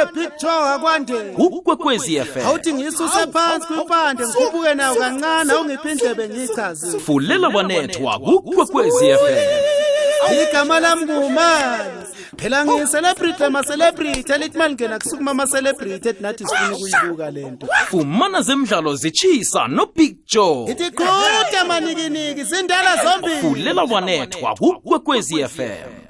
konke picture akwande. Ukwekwezi fm awuthi ngisuse phansi kwimpande ngikhuphuke nayo kancane awungiphi indlebe ngiyichazile fulela wanethwa kukwekwezi fm igama lami ngumali phela ngiyicelebrity ama-celebrity. Elithi malingena kusukuma ama-celebrity ethi nathi sifuna ukuyibuka le nto. Fumana zemidlalo zitshisa nobig joe. Ithi qhude manikiniki zindala zombili. Fulela wanethwa kukwekwezi fm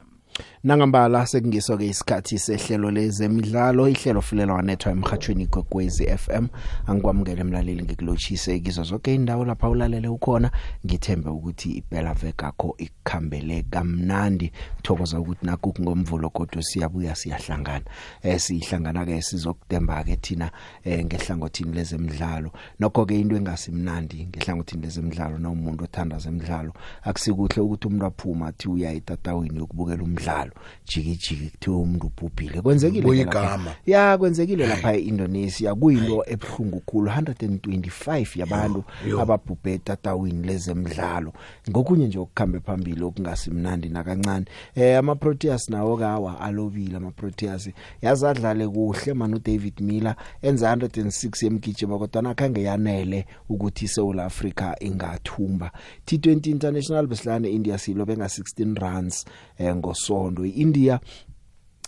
nangambala sekungiso-ke isikhathi sehlelo lezemidlalo ihlelo fulela wanethwa emhathweni kwekwezi FM angikwamukele emlaleli ngikulochise kizo zonke indawo lapha ulalele ukhona. Ngithembe ukuthi impela vekakho ikukhambele kamnandi. Thokoza ukuthi naku ngomvulo kodwa siyabuya siyahlangana. Eh sihlangana ke sizokutemba ke thina eh ngehlangothini lezemidlalo. Nokho ke into engasimnandi ngehlangothini lezemidlalo na umuntu othanda zemidlalo akusikuhle ukuthi umuntu aphuma athi uya etatawini yokubukela umdlalo jiki jiki kuthiwa umuntu ubhubhile. Kwenzekile Buya ke lapha. igama. ya kwenzekile lapha eIndonesia kuyinto ebhlungu khulu 125 yabantu ababhubhe etatawini lezemidlalo. Ngokunye nje okukhambe phambili okungasimnandi nakancane eh ama Proteas nawo kawa alobile ama Proteas yazadlale kuhle manu David Miller enza 106 yemgijimo kodwa nakhange yanele ukuthi iSouth Africa ingathumba. T20 International besilane India silo benga 16 runs eh ngosondo. iIndia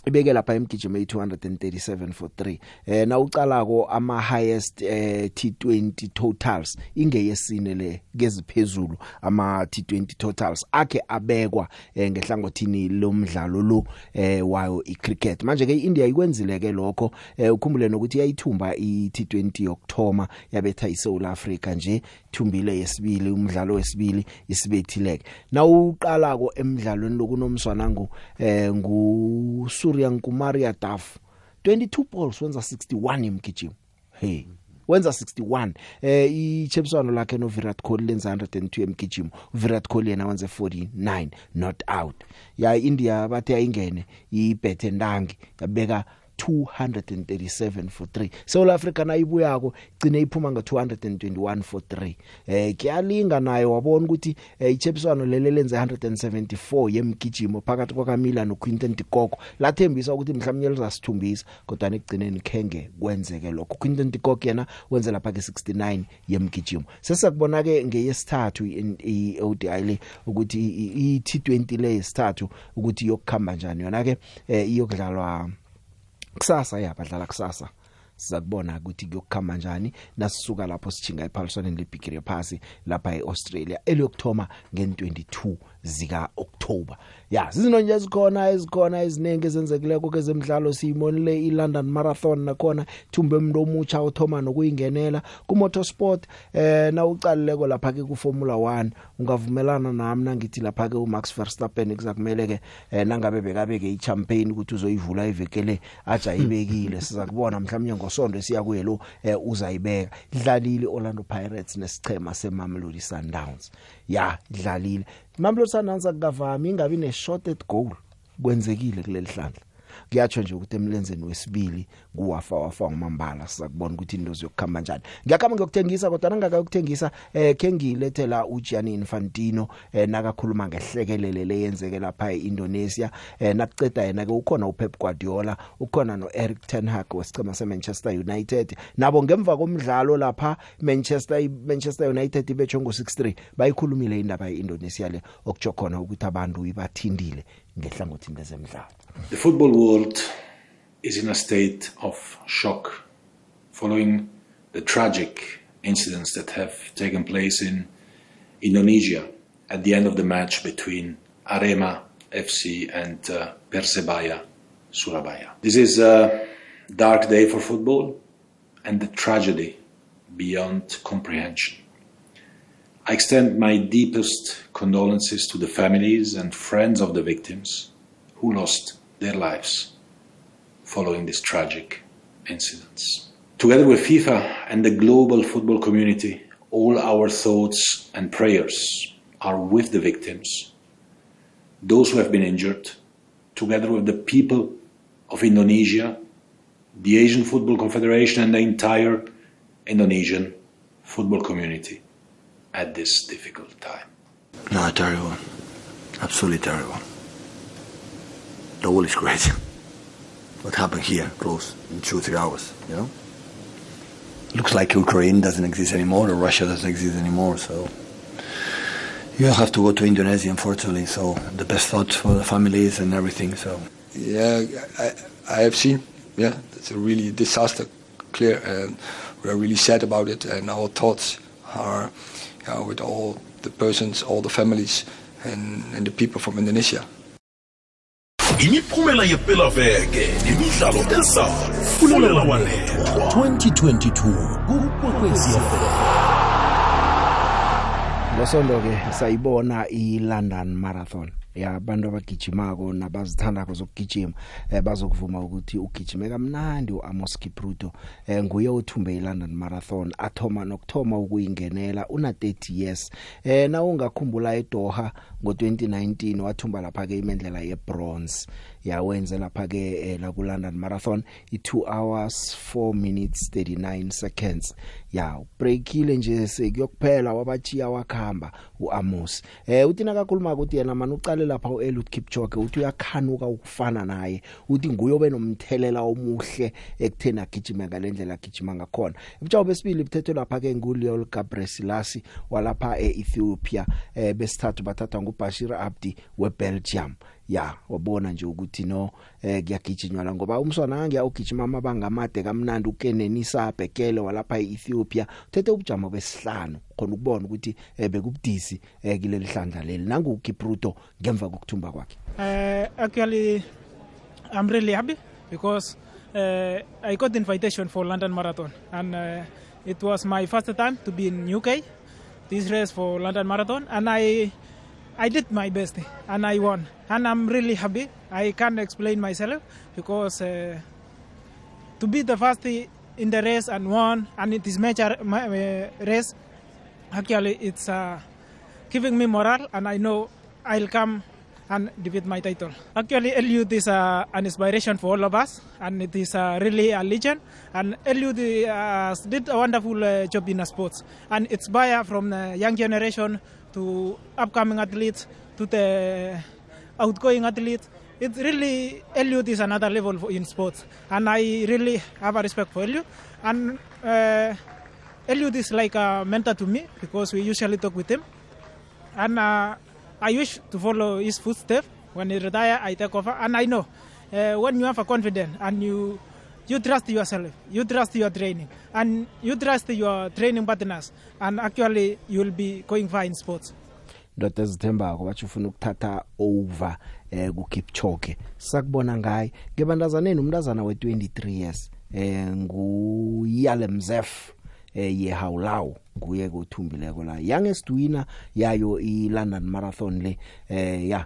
ibeke lapha emgijimo eyi237 for 3 eh na ucalako ama highest eh T20 totals ingeyesine le keziphezulu ama T20 totals akhe abekwa eh, ngehlangothini lomdlalo lo eh wayo icricket. Manje ke iIndia ikwenzile ke lokho eh ukhumbule nokuthi yayithumba iT20 yokthoma yabetha iSouth Africa nje thumbile yesibili umdlalo wesibili isibethileke. Na uqalako emidlalweni lokunomswana ngu eh ngu Surya Kumar Yadav 22 balls wenza 61 emgijimo hey wenza 61 eh ichepswano lakhe no Virat Kohli lenza 102 emgijimo Virat Kohli yena wenze 49 not out. Ya India bathe ayingene ibethe ndangi yabeka 237 for 3 South Africa nayibuyako igcine iphuma nga 221 for 3 eh kuyalinga nayo wabona ukuthi eh, ichepswano lele lenze 174 yemgijimo phakathi kwaKamila noQuinton de Kock. Lathembisa ukuthi mhlawumnye lizasithumbisa kodwa nekugcineni khenge kwenzeke lokho. Quinton de Kock yena wenze lapha ke 69 yemgijimo. Sesakubona ke ngeyesithathu iODI le ukuthi i- i- i-T20 le yesithathu ukuthi yokukhamba kanjani yona ke eh, iyokudlalwa kusasa ya badlala kusasa. Sizakubona ukuthi kuyokukhamba kanjani nasisuka lapho sichinga ephaliswaneni lebhigiri phasi lapha eAustralia eliyokthoma ngen22 zika October ya zizinto nje ezikhona ezikhona eziningi ezenzekileko kezemidlalo siyimonile iLondon Marathon nakhona thumbe umuntu omutsha othoma nokuyingenela ku motorsport eh na ucalileko lapha ke ku Formula 1 ungavumelana nami nangithi lapha ke uMax Verstappen kuzakumele ke eh, nangabe bekabeke ichampagne ukuthi uzoyivula ivekele aja ibekile sizakubona mhlawumnye ngosonto siya kuye lo eh, uzayibeka. Idlalile Orlando Pirates nesichema seMamelodi Sundowns. Ya idlalile Mamelodi Sundowns akukavami ingabi ne shorted goal. Kwenzekile kuleli hlandla. Kuyatsho nje ukuthi emlenzeni wesibili kuwafa wafa ngomambala sizakubona ukuthi into ziyokukhamba kanjani ngiyakhamba ngokuthengisa kodwa nangaka ukuthengisa eh ke ngilethela uGianni Infantino eh nakakhuluma ngehlekelele leyenzeke lapha eIndonesia. Eh nakuceda yena ke ukhona uPep Guardiola ukhona noEric ten Hag wesicema seManchester United. Nabo ngemva komdlalo lapha Manchester Manchester United ibetho ngo63 bayikhulumile indaba yeIndonesia le okutsho khona ukuthi abantu ibathindile ngehlangothini lezemidlalo. The football world is in a state of shock following the tragic incidents that have taken place in Indonesia at the end of the match between Arema FC and uh, Persebaya Surabaya. This is a dark day for football and the tragedy beyond comprehension. I extend my deepest condolences to the families and friends of the victims who lost their lives following these tragic incidents. Together with FIFA and the global football community, all our thoughts and prayers are with the victims, those who have been injured, together with the people of Indonesia, the Asian Football Confederation, and the entire Indonesian football community at this difficult time. No, terrible. Absolutely terrible. The is great. what happened here close in two three hours. You know, looks like Ukraine doesn't exist anymore or Russia doesn't exist anymore. So you have to go to Indonesia, unfortunately. So the best thoughts for the families and everything. So Yeah, I, I have seen. Yeah, it's a really disaster, clear, and we are really sad about it. And our thoughts are yeah, with all the persons, all the families, and, and the people from Indonesia. Imiphumela yepelaveke nemidlalo ezayo fulela walethwa 2022 kukwekwezi ngosondo ke sayibona iLondon Marathon. Yabantu abagijimako nabazithandako zokugijima eh, bazokuvuma ukuthi ugijime kamnandi uAmos Kipruto eh, nguye othumbe iLondon Marathon athoma nokthoma ukuyingenela una 30 years. Eh na ungakhumbula eDoha ngo2019 wathumba lapha ke imendlela yebronze. Yawenza lapha ke eh, la ku London Marathon i2 hours 4 minutes 39 seconds. Ya breakile nje sekuyokuphela wabachiya wakhamba uAmos. Eh uthi nakakhuluma ukuthi yena man uqale lapha uEliud Kipchoge uthi uyakhanuka ukufana naye. Uthi nguye obenomthelela omuhle ekuthena agijima ngalendlela agijima ngakhona. Ebujabo besibili bithethwe lapha ke nguLeol Gabrieselasi walapha eEthiopia. Eh besithathu bathatha nguBashir Abdi weBelgium. Ya wabona nje ukuthi no eh kuyagijinywa la ngoba umswana ngange awugijima amabanga amade kamnandi ukenenisa abhekele walapha eEthiopia uthethe ubujamo besihlanu khona ukubona ukuthi eh, bekubudisi eh, kileli hlandla leli nangu Kipruto ngemva kokuthumba kwakhe Uh, actually, I'm really happy because uh, I got the invitation for London Marathon, and uh, it was my first time to be in UK. This race for London Marathon, and I, I did my best, and I won, and I'm really happy. I can't explain myself because uh, to be the first in the race and won, and it is major ma- uh, race. Actually, it's uh, giving me morale, and I know I'll come and defeat my title. Actually, Eliud is uh, an inspiration for all of us, and it is uh, really a legend. And Eliud uh, did a wonderful uh, job in sports, and it's buyer from the young generation to upcoming athletes to the outgoing athletes. It's really Eliud is another level for, in sports, and I really have a respect for Eliud. And uh, Eliud is like a mentor to me because we usually talk with him, and. I wish to follow his footsteps. When he retire, I take over. And I know uh, when you have a confidence and you you trust yourself, you trust your training, and you trust your training partners, and actually you will be going far in sports. ndoda ezithembako bathi ufuna ukuthatha over eh kuKipchoge sakubona ngaye ngebandazaneni umntazana we23 years eh nguYalemzef eh yehawlaw nguye kothumbileko la. Young esidwina yayo iLondon Marathon le eh ya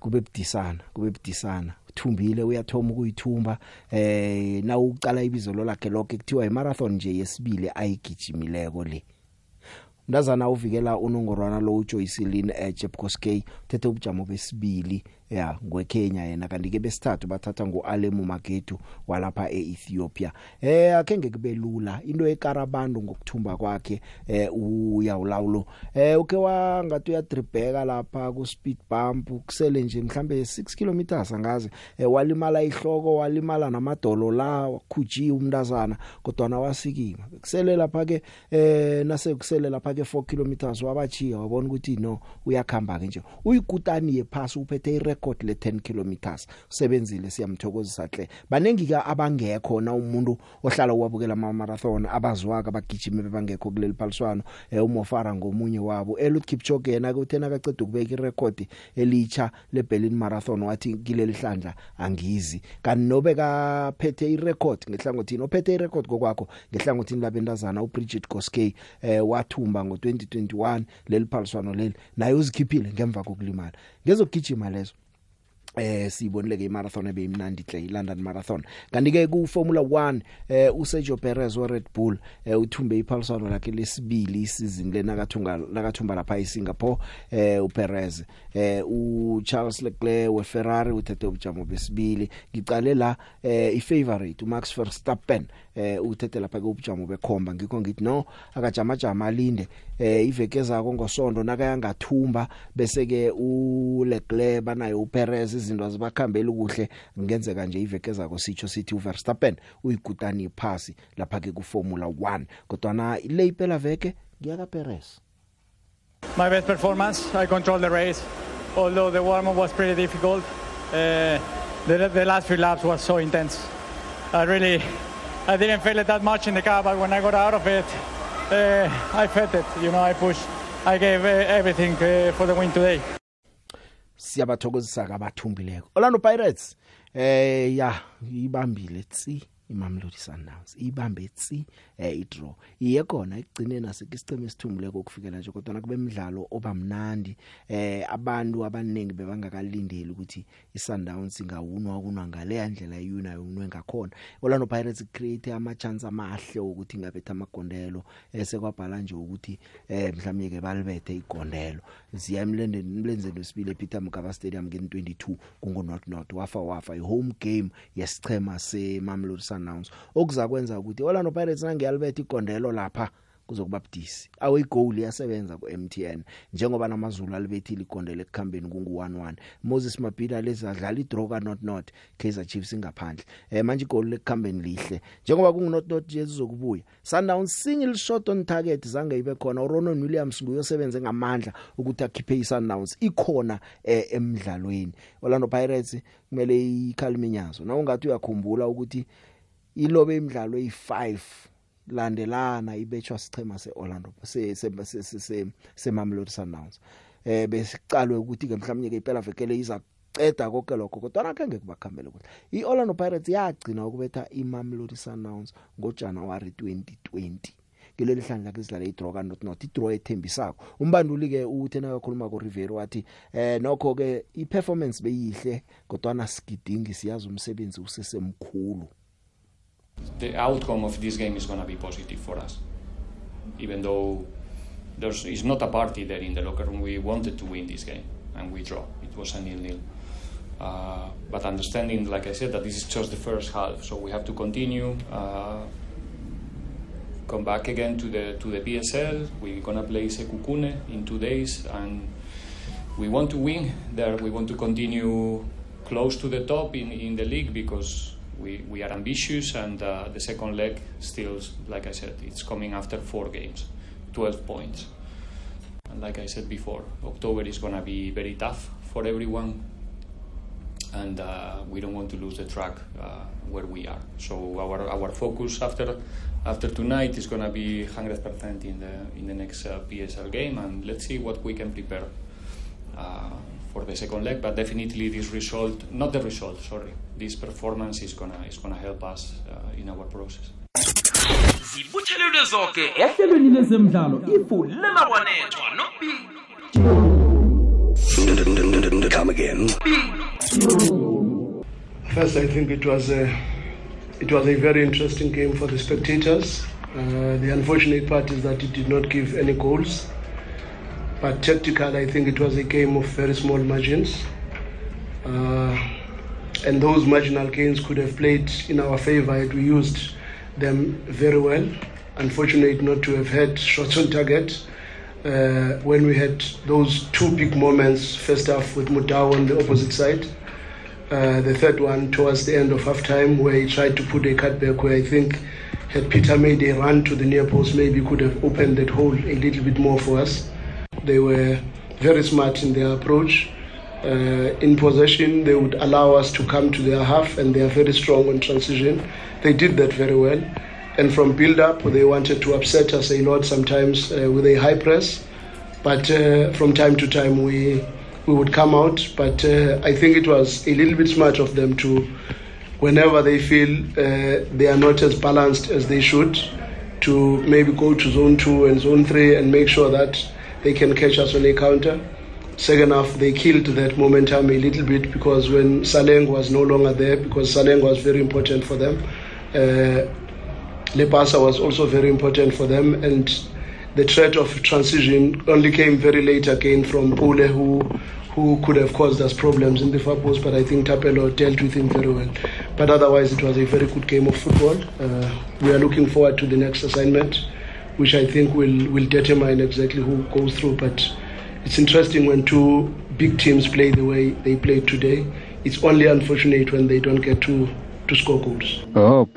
kube budisana kube budisana. Uthumbile uyathoma ukuyithumba eh na uqala ibizo lo lakhe lokho kuthiwa imarathon nje yesibili ayigijimileko le. Mntazana uvikela unongorwana lo uJoycelyn eh, Jepkoskey uthethe ubujamo besibili ya ngweKenya yena kanti ke besithathu bathatha ngoAlemu Magedu walapha eEthiopia. Eh akenge kube lula. Into ekarabantu ngokuthumba kwakhe eh uyawulawulo. Eh uke wangathi uyadribheka lapha ku speed bump kusele nje mhlambe 6 kilometers angazi. Eh, walimala ihloko walimala namadolo la wakhujiwe umntazana kodwa nawasikima kusele lapha ke eh nase kusele lapha ke 4 kilometers wabachiya wabona ukuthi no uyakhamba ke nje. Uyikutani yephasi uphethe irecord le 10 kilometers. Usebenzile siyamthokozisa hle. Banengi ka abangekho na umuntu ohlala uwabukela ama marathon abazwaka abagijime bebangekho kuleli phaliswano. Eh, umofara ngomunye wabo. Eliud Kipchoge yena ke uthena kaqeda ukubeka irecord elicha le Berlin marathon wathi kileli hlandla angizi. Kanti nobe kaphethe irecord ngehlangothini ophethe irecord kokwakho ngehlangothini labentazana uBridget Koskey eh wathumba ngo2021 leli phaliswano leli. Naye uzikhiphile ngemva kokulimala. Ngezokugijima lezo eh sibonile ke marathon ebeyimnandi hle iLondon marathon. Kanti ke ku Formula 1 eh uSergio Perez we Red Bull eh uthumbe iphaliswano lakhe lesibili isizini lena kathunga nakathumba lapha eSingapore. Eh uPerez eh uCharles Leclerc we Ferrari uthethe ubujamo besibili. Ngicale la eh ifavorite uMax Verstappen eh uthethe lapha ke ubujamo bekhomba ngikho ngithi no akajama jama alinde eh iveke zakho ngosonto nakayangathumba bese ke uLeclerc banayo uPerez izinto azibakhambeli kuhle ngenzeka nje iveke zako sitsho sithi uVerstappen uyigutani iphasi lapha ke ku Formula 1 kodwa na le iphela veke ngiyaka Perez My best performance. I controlled the race, although the warm up was pretty difficult. Uh, the, the last few laps was so intense. I really, I didn't feel it that much in the car, but when I got out of it, uh, I felt it. You know, I pushed, I gave uh, everything uh, for the win today. siyabathokozisa kabathumbileko Orlando Pirates eh ya ibambile tsi iMamelodi Sundowns ibambe tsi eh idraw. Iye khona igcine nasekisiceme esithumuleko ukufikela nje kodwa kube emidlalo obamnandi eh abantu abaningi bebangakalindeli ukuthi iSundowns ingawunwa kunwa ngale ndlela yuna yunwe ngakhona. Orlando Pirates create ama chance amahle ukuthi ngabetha amagondelo esekwabhala nje ukuthi eh mhlawumnye ke balibethe igondelo. Ziya emlendeni emlenzeni wesibili ePeter Mokaba Stadium nge 22 kungo not not wafa wafa i home game yesichema seMamelodi Sundowns okuzakwenza ukuthi Orlando Pirates nangiyalibetha igondelo lapha kuzokuba budisi. Awu igoal yasebenza ku MTN njengoba namazulu alibethile igondelo ekukhambeni kungu 1-1 Moses Mabhida lezadlala idraw ka not not Kaizer Chiefs ingaphandle. Eh manje igoal lekukhambeni lihle. Njengoba kungu not not nje sizokubuya Sundowns single shot on target zange ibe khona. Ronon Williams nguyosebenze ngamandla ukuthi akhiphe iSundowns. Ikhona eh, emidlalweni Orlando Pirates kumele ikhalminyazo na ungathi uyakhumbula ukuthi ilobe imidlalo eyi5 landelana ibetshwa sichema seOrlando se se se se seMamelodi Sundowns. Eh besicalwe ukuthi ke mhlawumnye ke iphela vekele iza ceda konke lokho kodwa nakenge kubakhambele kuhle. iOrlando Pirates yagcina ukubetha iMamelodi Sundowns ngoJanuary 2020 kileli hlandla ke sidlala idraw ka not not idraw ethembisako. Umbanduli ke uthi nakakhuluma ku Rivero wathi eh nokho ke iperformance beyihle kodwa na sigidingi siyazi umsebenzi usesemkhulu. The outcome of this game is going to be positive for us. Even though there's it's not a party there in the locker room, we wanted to win this game and we draw. It was a nil nil. Uh, but understanding, like I said, that this is just the first half, so we have to continue. Uh, come back again to the to the PSL. We're gonna play Sekukune in two days, and we want to win there. We want to continue close to the top in, in the league because we, we are ambitious and uh, the second leg still like i said it's coming after four games 12 points. And like i said before october is going to be very tough for everyone and uh, we don't want to lose the track uh, where we are. So our, our focus after after tonight is going to be 100% in the in the next uh, psl game and let's see what we can prepare uh, for the second leg, but definitely this result, not the result, sorry, this performance is gonna is gonna help us uh, in our process. zibuthelelwe zonke ehlelweni lezemidlalo ifu lelawanethwa Come again. First, I think it was a it was a very interesting game for the spectators. Uh, the unfortunate part is that it did not give any goals. But tactical, I think it was a game of very small margins. Uh, and those marginal gains could have played in our favor had we used them very well. Unfortunate not to have had shots on target uh, when we had those two big moments, first half with Mutau on the opposite side. Uh, the third one towards the end of half time where he tried to put a cutback where I think had Peter made a run to the near post maybe could have opened that hole a little bit more for us. They were very smart in their approach. Uh, in possession, they would allow us to come to their half, and they are very strong on transition. They did that very well. And from build up, they wanted to upset us a lot sometimes uh, with a high press. But uh, from time to time, we we would come out. But uh, I think it was a little bit smart of them to, whenever they feel uh, they are not as balanced as they should, to maybe go to zone two and zone three and make sure that they can catch us on a counter. Second half, they killed that momentum a little bit because when Saleng was no longer there, because Saleng was very important for them. Uh, Lepasa was also very important for them, and the threat of transition only came very late again from Pule, who who could have caused us problems in the far post, but I think Tapelo dealt with him very well. But otherwise, it was a very good game of football. Uh, we are looking forward to the next assignment, which I think will will determine exactly who goes through. But it's interesting when two big teams play the way they played today. it's only unfortunate when they don't get to to score goals. Oh,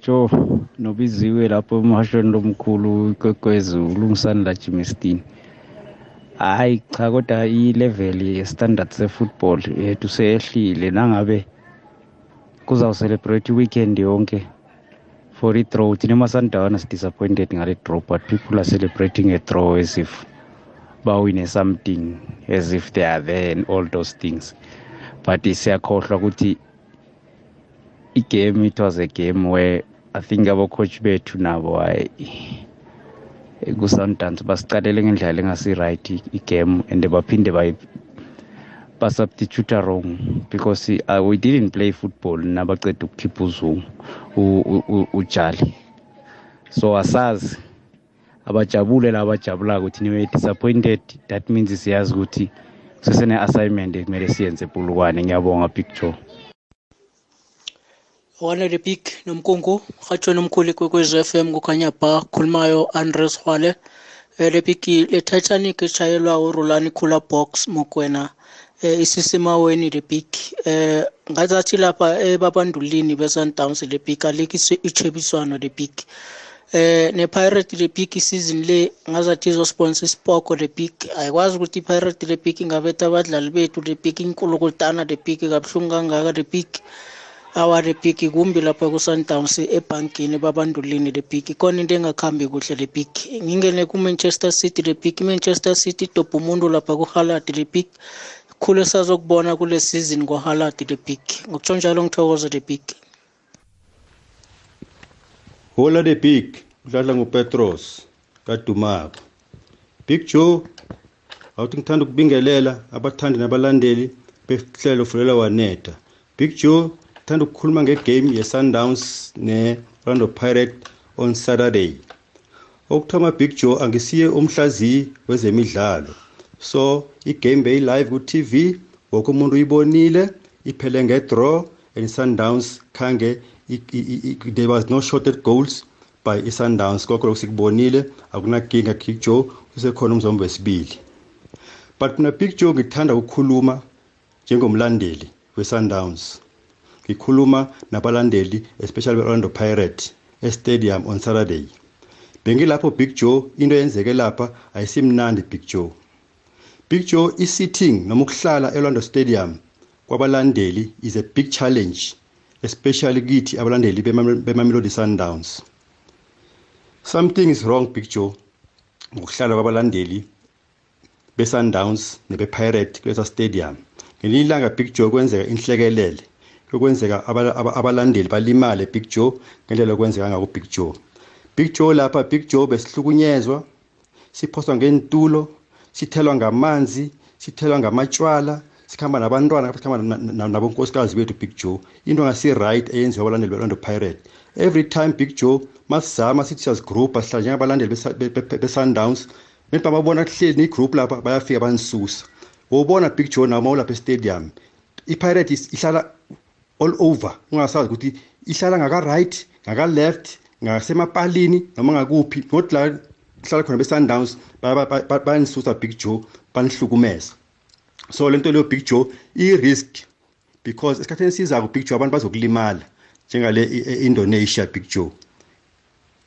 Joe nobiziwe lapho emhashweni lomkhulu kwekwezulu ungisanda Jimistin. Hayi cha kodwa i-level ye-standard se-football yethu seyehlile nangabe kuzawucelebrate i-weekend yonke for i-draw. Thina ema-sundown is-disappointed ngale draw but people are celebrating a draw as if bawine something as if they are there and all those things. But siyakhohlwa ukuthi igame it was a game where i think abocoach bethu nabo hayi ku-sundance basicalele ngendlela engasi-right igame and baphinde basubstitute wrong because uh, we didn't play football nabaceda ukukhipha uzungu ujali. So asazi abajabule laba abajabulako ukuthi niwe disappointed. That means siyazi ukuthi sesene-assignment ekumele siyenze epulukwane. Ngiyabonga picture wana le big nomkungu rhatshweni omkhulu kwekwezi FM kukhanya ba khulumayo Andres Hwale le big le Titanic eshayelwa uRulani Khula Box mokwena. Isisemaweni le big eh ngazathi lapha ebabandulini beSundowns le big alikise ichebiswano le big eh ne-pirate le big season le ngazathi izosponsor isipoko le big ayikwazi ukuthi i-pirate le big ingabetha abadlali bethu le big inkulukulutana le big kabuhlungu kangaka le big awa le big kumbi lapha ku-sundowns ebhankini babandulini le big khona into engakhambi kuhle le big ngingene ku-manchester city le big i-manchester city idobha umuntu lapha kuhaladi le big khulu esazokubona kule season kwahaladi le big. Ngokutsho njalo ngithokoze le big. Hola the big udlala ngupetros kadumako. Big joe awuthi ngithanda ukubingelela abathandi nabalandeli behlelo fulela waneta big joe ngithanda ukukhuluma ngegame ye-sundowns ne-orlando pirate on saturday. Okuthoma big joe angisiye umhlaziyi wezemidlalo. So igame beyi-live ku-tv woke umuntu uyibonile iphele nge-draw and sundowns khange there was no shorted goals by i-sundowns. Kokho lokhu sikubonile akunakinga big joe usekhona umzombo wesibili. But mina big joe ngithanda ukukhuluma njengomlandeli we-sundowns. Ngikhuluma nabalandeli especially be-orlando pirate estadium on saturday. Bengilapho big joe into yenzeke lapha ayisimnandi big joe. Big joe i-sitting noma ukuhlala e-orlando stadium kwabalandeli is a big challenge especially kithi abalandeli bemamelodi sundowns. Something is wrong big joe ngokuhlala kwabalandeli be-sundowns nebe-pirate kulesa stadium. Ngelinye ilanga big joe kwenzeka inhlekelele yokwenzeka abalandeli balimale big joe ngendlela yokwenzeka ngako big joe. Big joe lapha big joe besihlukunyezwa siphoswa ngentulo sithelwa ngamanzi sithelwa ngamatshwala sikhamba nabantwana sikhamba nabonkosikazi bethu big joe. Into ngasi-right eyenziwa abalandeli be-orlando pirate every time big joe masizama sithi siyazigroupa sihlala njengabalandeli be-sundowns bethi bababona kuhleli niyigroup lapha bayafika banisusa. Wobona big joe noma ulapha estadium ipirate ihlala all over. Ungasazi ukuthi ihlala ngaka-right ngaka-left ngasemapalini noma ngakuphi ngokuthi la kuhlala khona be-sundowns bayanisusa big joe banihlukumeza so lento leyo big joe i-risk because esikhathini esizako big joe abantu bazokulimala njengale e-indonesia big joe.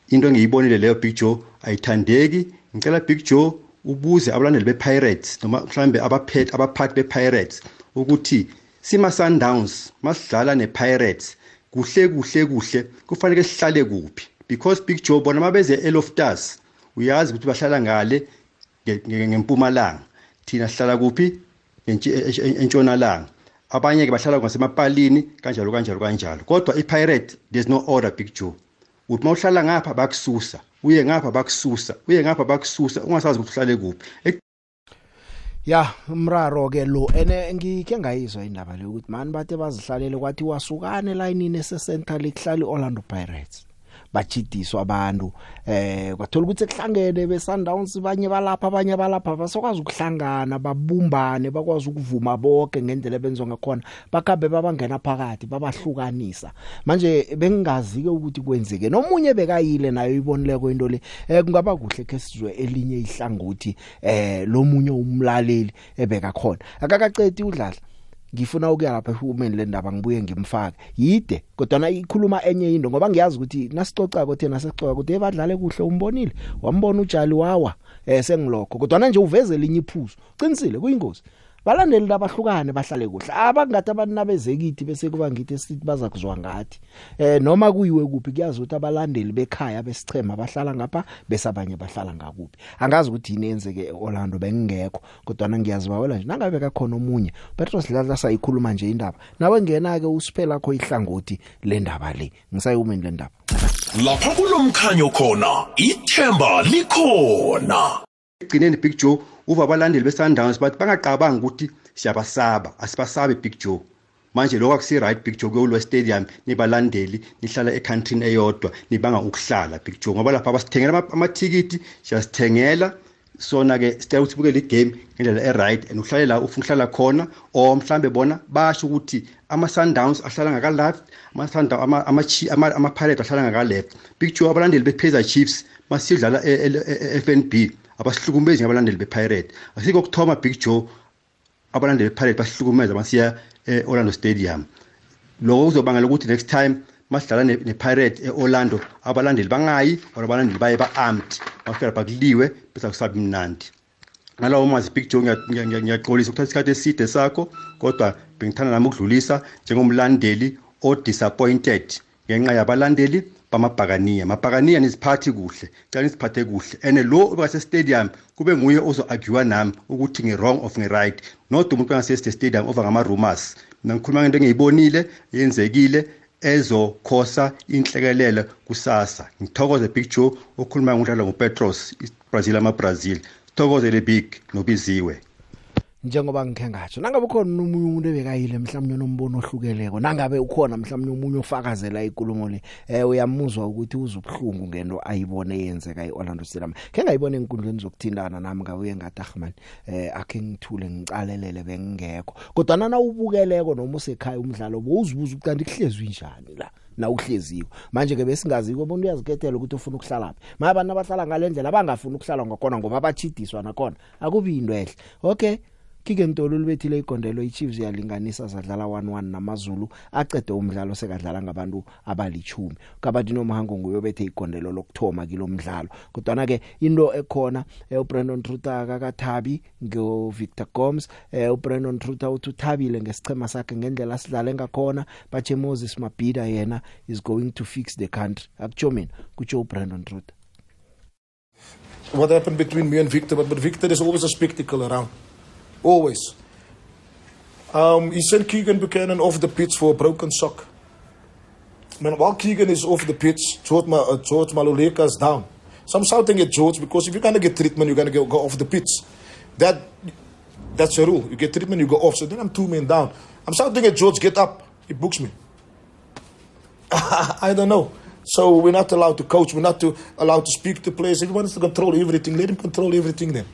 Into engiyibonile leyo big joe ayithandeki. Ngicela big joe ubuze abalandeli be-pirates noma mhlawumbe abaphathi be-pirates ukuthi sima-sundowns masidlala ne-pirates kuhle kuhle kuhle kufanele sihlale kuphi? Because big joe bona mabeze eloftus uyazi ukuthi bahlala ngale ngempumalanga. Thina sihlala kuphi? Entshonalanga. Abanye-ke bahlala ngasemapalini kanjalo kanjalo kanjalo. Kodwa i-pirate there's no order big joe. Uthi uma uhlala ngapha bakususa. Uye ngapha bakususa. Uye ngapha bakususa. Ungasazi ukuthi uhlale kuphi. Ya umraro ke lo ene ngike ngayizwa indaba le ukuthi mani bathe bazihlalele kwathi wasukane layinini esecentral ihlali Orlando Pirates. Bachidiswa abantu eh kwathola ukuthi ekuhlangene beSundowns banye balapha abanye balapha basokwazi ukuhlangana babumbane bakwazi ukuvuma bonke ngendlela benziwa ngakhona bakhabe babangena phakathi babahlukanisa. Manje bengingazi ke ukuthi kwenzeke. Nomunye bekayile nayo ibonile kwento le eh kungaba kuhle ke sizwe elinye ihlangothi eh lomunye umlaleli ebeka khona akakacedi udlala. Ngifuna ukuya lapha ehumeni lendaba ngibuye ngimfake. Yide kodwa na ikhuluma enye into ngoba ngiyazi ukuthi nasixoxa thina sexoxa ukuthi ebadlale kuhle umbonile. Wambona ujali wawa eh sengilokho. Kodwa manje uveze linye iphuzu. Qinisile kuyingozi. Balandeli labahlukane bahlale kuhle. Abangathi abantu nabezekithi bese kuba ngithi sithi baza kuzwa ngathi. Eh noma kuyiwe kuphi kuyazi ukuthi abalandeli bekhaya besichema bahlala ngapha bese abanye bahlala ngakuphi. Angazi ukuthi yini yenzeke eOrlando bengingekho kodwa ngiyazi bawela nje nangabe kakhona omunye Petros Ladla sayikhuluma nje indaba. Nawe ngena ke usiphela kho ihlangothi lendaba le. Ngisayumeni lendaba lapha kulomkhanyo khona ithemba likhona. Egcineni big joe uva abalandeli be-sundowns bathi bangaqabangi ukuthi siyabasaba asibasabe big joe manje lokho akusi-right big joe kuyolwa stadium nibalandeli nihlala ekhantrini eyodwa nibanga ukuhlala big joe ngoba lapha basithengela amathikithi siyasithengela. Sona-ke sicela ukuthi bukele igame ngendlela e-right and uhlale la ufuna ukuhlala khona or mhlambe bona basho ukuthi ama-sundowns ahlala ngaka-left ama-pirate ahlala ngaka-left. Big joe abalandeli be-paizer chiefs masiyodlala e-f n b. abasihlukumezi ngabalandeli be-pirate. Asikho ukuthoma big joe abalandeli be-pirate basihlukumeza masiya e-orlando stadium. Lokho kuzobangela ukuthi next time masidlala ne-pirate e-orlando abalandeli bangayi or abalandeli baye ba-armed bafika lapha kuliwe bese akusabi mnandi. Ngalawo mazi big joe ngiyaxolisa ukuthatha isikhathi eside sakho kodwa bengithanda nami ukudlulisa njengomlandeli o-disappointed ngenxa yabalandeli bamabhakaniya mabhakaniya niziphathi kuhle cela niziphathe kuhle. And lo obasestadium kube nguye ozo-agiwa nami ukuthi ngi-wrong of ngi-right. Not umuntu bangaseste stadium ova ngama-rumors. Mina ngikhuluma ngento engiyibonile yenzekile ezokhosa inhlekelele kusasa. Ngithokoze big joe okhuluma ngudlala ngupetros brazil ama-brazil. Sithokoze le big nobiziwe. Njengoba ngikhe ngatsho nangabe ukhona umunye umuntu ebekayile mhlawumnye nombono ohlukeleko nangabe ukhona mhlawumnye umunye ofakazela inkulumo le eh uyamuzwa ukuthi uzubhlungu ngento ayibone yenzeka eOrlando Stadium. Ke ngayibona enkundleni zokuthindana nami ngabuye ngathi ahman eh akhe ngithule ngicalelele bengingekho. Kodwa nana ubukeleko noma usekhaya umdlalo bowuzibuza ukuthi kuhlezwe njani la na uhleziwe manje ke besingazi umuntu uyazikhethela ukuthi ufuna ukuhlala phi. Manje abantu abahlala ngalendlela abangafuni ukuhlala ngakhona ngoba bachidiswa nakhona. Akubi into ehle. Okay. Kike ntolo libethile igondelo iChiefs yalinganisa zadlala 1-1 namazulu aqede umdlalo sekadlala ngabantu abalichumi kabadi nomhango nguyobethe igondelo lokthoma kilo mdlalo. Kodwa ke into ekhona uBrandon Truta akakathabi ngo Victor Gomes uBrandon Truta uthi uthabile ngesichema sakhe ngendlela sidlale ngakhona. Bache Moses Mabhida yena is going to fix the country. Akutsho mina kutsho uBrandon Truta What happened between me and Victor? But, but Victor is always a spectacle around. Always. Um, he sent Keegan Buchanan off the pitch for a broken sock. Man, while Keegan is off the pitch, George, Ma, uh, George Maluleka is down. So I'm shouting at George because if you're going to get treatment, you're going to go, off the pitch. That That's a rule. You get treatment, you go off. So then I'm two men down. I'm shouting at George, get up. He books me. I don't know. So we're not allowed to coach. We're not to, allowed to speak to players. He wants to control everything, let him control everything then.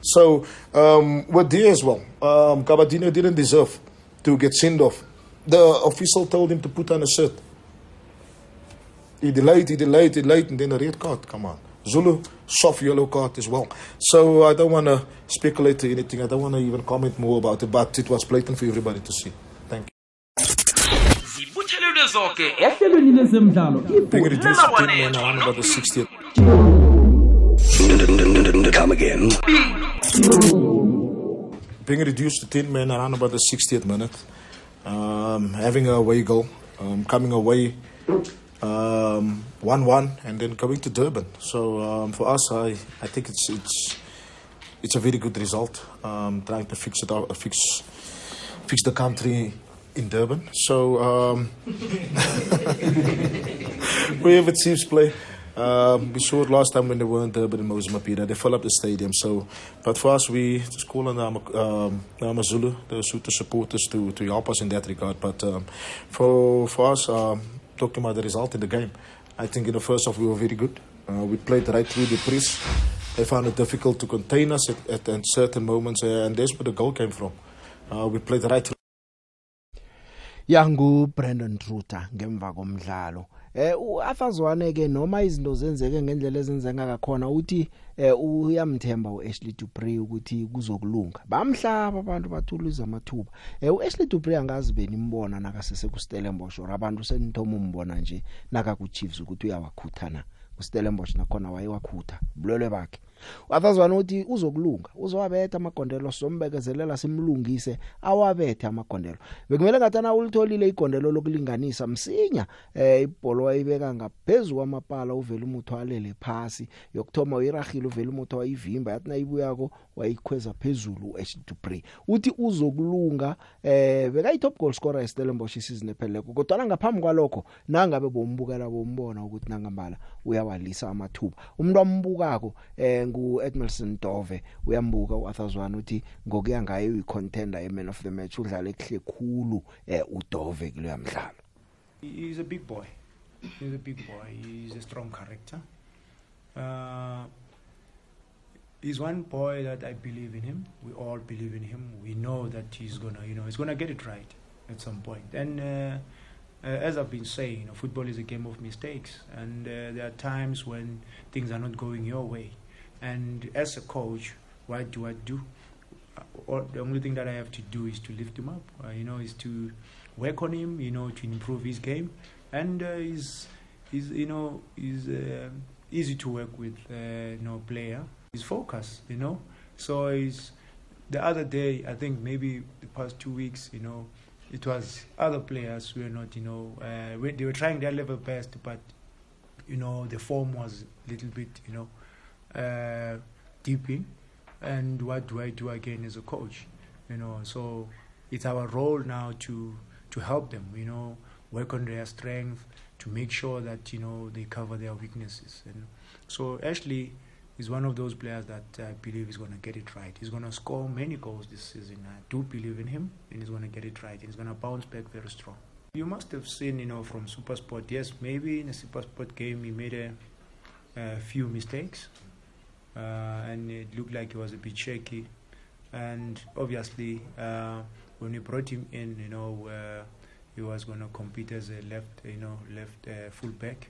So um, we're there as well. Um, Cabadino didn't deserve to get sent off. The official told him to put on a shirt. He delayed, he delayed, he delayed, and then a red card. Come on. Zulu, soft yellow card as well. So I don't want to speculate to anything. I don't want to even comment more about it, but it was blatant for everybody to see. Thank you. zibuthelelwe zonke ehlelweni lezemidlalo Being reduced to 10 men ibhola around about the 60th. Come again. Being reduced to 10 men around about the 60th minute, um, having a away goal, um, coming away um, 1-1 and then going to Durban. So um, for us, I, I think it's it's it's a very good result. Um, trying to fix it out, fix fix the country in Durban. So um, we have Chiefs play. Um, we saw it last time when they were in Durban and Mozambique. They fill up the stadium. So, but for us, we just call on the um, Amazulu, the Suta supporters, to, to help us in that regard. But um, for for us, um, talking about the result in the game, I think in the first half we were very good. Uh, we played right through the press. They found it difficult to contain us at, at, at certain moments, uh, and that's where the goal came from. Uh, we played right through. yangu Brandon Truter ngemva komdlalo eh uafazwane ke noma izinto zenzeke ngendlela ezenzeka ngakhona uthi eh uyamthemba uAshley Dupree ukuthi kuzokulunga. Bamhlaba abantu bathuluza amathuba eh uAshley Dupree angazi benimbona nakasese ku Stellenbosch or abantu senithomo umbona nje naka ku Chiefs ukuthi uyawakhuthana. Ku Stellenbosch nakhona wayewakhutha bulwele bakhe. Wafazwana uthi uzokulunga uzowabetha amagondelo sombekezelela simlungise awabethe amagondelo. Bekumele ngathi na ulitholile igondelo lokulinganisa msinya eh ibhola wayibeka ngaphezulu kwamapala uvela umuntu walele phasi. Yokthoma uyiragile uvela umuntu wayivimba yathi nayibuyako wayikhweza phezulu uH Dupree uthi uzokulunga eh bekayi top goal scorer eStellenbosch isizini epheleko kodwa ngaphambi kwalokho nangabe bombukela bombona ukuthi nangambala uyawalisa amathuba. Umuntu ambukako eh ngu Edmilson Dove uyambuka uAthazwana uthi ngokuya ngaye uyicontender eman of the match udlala ekhle khulu eh uDove kuleyo mdlalo He's a big boy. He's a big boy. He's a strong character. Uh, he's one boy that I believe in him. We all believe in him. We know that he's gonna, you know, he's gonna get it right at some point. And uh, uh, as I've been saying, you know, football is a game of mistakes, and uh, there are times when things are not going your way. And as a coach, what do I do? Uh, Or the only thing that I have to do is to lift him up. Uh, you know, is to work on him. You know, to improve his game, and uh, he's, he's, you know, he's uh, easy to work with. Uh, you know, player. His focus. You know, so he's. The other day, I think maybe the past two weeks, you know, it was other players who were not, you know, uh, they were trying their level best, but you know the form was a little bit, you know, uh, dipping. And what do I do again as a coach? You know, so it's our role now to to help them, you know, work on their strength, to make sure that you know they cover their weaknesses. And so Ashley is one of those players that I believe is going to get it right. He's going to score many goals this season. I do believe in him, and he's going to get it right. He's going to bounce back very strong. You must have seen, you know, from SuperSport. Yes, maybe in a SuperSport game he made a, a few mistakes, uh, and it looked like he was a bit shaky. And obviously, uh, when we brought him in, you know, uh, he was going to compete as a left, you know, left uh, fullback.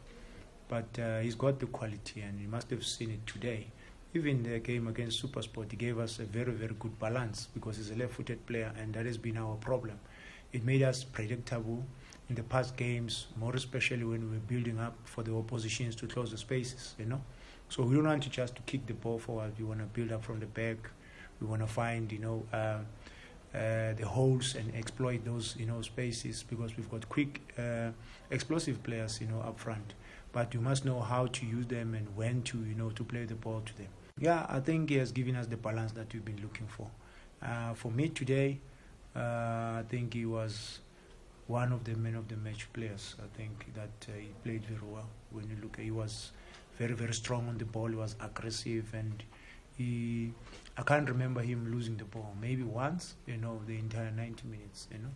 But uh, he's got the quality, and you must have seen it today. Even the game against SuperSport, he gave us a very, very good balance because he's a left-footed player, and that has been our problem. It made us predictable in the past games, more especially when we were building up for the oppositions to close the spaces. You know, so we don't want to just to kick the ball forward. We want to build up from the back. We want to find, you know, uh, uh, the holes and exploit those, you know, spaces because we've got quick, uh, explosive players, you know, up front. But you must know how to use them and when to, you know, to play the ball to them. Yeah, I think he has given us the balance that we've been looking for. Uh, for me today, uh, I think he was one of the men of the match players. I think that uh, he played very well. When you look, he was very very strong on the ball. He was aggressive, and he. I can't remember him losing the ball. Maybe once, you know, the entire 90 minutes. You know.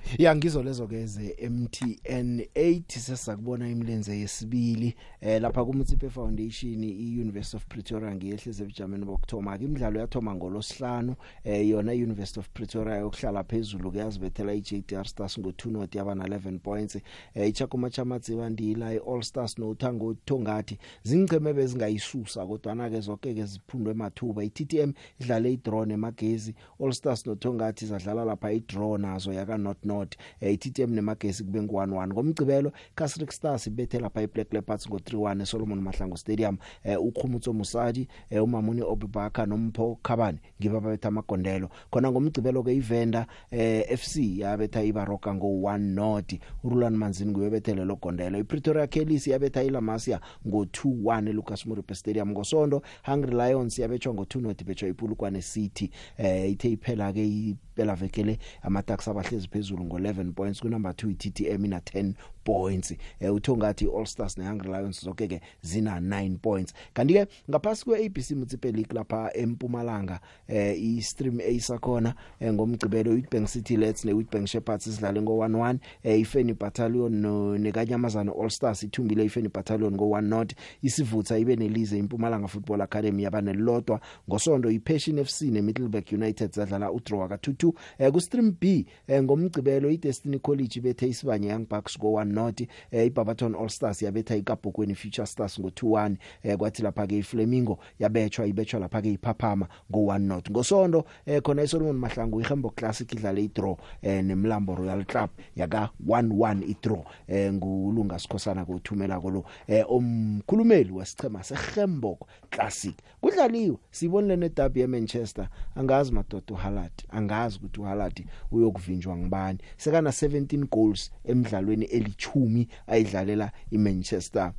ya ngizo lezo ke ze MTN 8 sesakubona imilenze yesibili eh lapha ku Mutsipe Foundation i University of Pretoria ngiyehleze ebujameni bokthoma ke imidlalo yathoma ngolosihlanu eh yona University of Pretoria yokuhlala phezulu ke yazibethela iJTR Stars ngo2 not yaba na 11 points. Eh ichakuma chamatsi bandila iAll Stars noThango Thongathi zingceme bezingayisusa kodwa na ke zonke ke ziphundwe emathuba iTTM idlale idraw nemagezi All Stars noThongathi zadlala lapha idraw nazo yaka not not. Eh, iTTM nemagesi kube ngu11 ngomgcibelo Casric Stars ibethe lapha iBlack Leopards ngo31 eSolomon Mahlangu Stadium. Eh, uQhumutso Musadi eh, umamuni Obibaka nompho Khabane ngiba babetha amagondelo. Khona ngomgcibelo ke iVenda eh, FC yabetha iBaroka ngo1 not. uRulan Manzini nguyebethele lo gondelo. iPretoria Kellys yabetha iLamasia ngo2-1 eLucas Moripe Stadium. Ngosonto Hungry Lions yabetshwa ngo2 not betshwa iPulukwane City. Eh ithe iphela ke iphela vekele amatax abahlezi phezulu ngo11 points ku number 2 iTTM ina 10 points. Eh uthongathi All Stars ne Hungry Lions zonke ke zina 9 points. Kanti ke ngaphasi kwe ABC Mutsipe League lapha eMpumalanga eh i stream A sakhona eh, ngomgcibelo Witbank City Lets ne Witbank Shepherds sidlale ngo11 eh iFeni Battalion no nekanyamazana All Stars ithumbile iFeni Battalion ngo1 not. Isivutha ibe nelize iMpumalanga Football Academy yabane lodwa ngosonto iPassion FC neMiddelburg United zadlala udraw ka 2-2 2 eh, ku stream B eh, ngomgcibelo iDestiny College bethe isibanye Young Bucks go 1 not eh, iBarberton All Stars yabetha ikapokweni Future Stars ngo 2-1 eh, kwathi lapha ke iFlamingo yabetshwa ibetshwa lapha ke iPhaphama go 1 not. Ngosonto eh, khona iSolomon Mahlangu iHembo Classic idlale idraw eh, nemlambo Royal Club yaka 1-1 idraw eh, ngulunga sikhosana kothumela kolo eh, umkhulumeli wesichema seHembo Classic. Kudlaliwe sibonile nedabi yeManchester. Angazi madoda uHaaland angazi ukuthi uHaaland uyokuvinjwa ngibani sekana 17 goals emidlalweni elichumi ayidlalela iManchester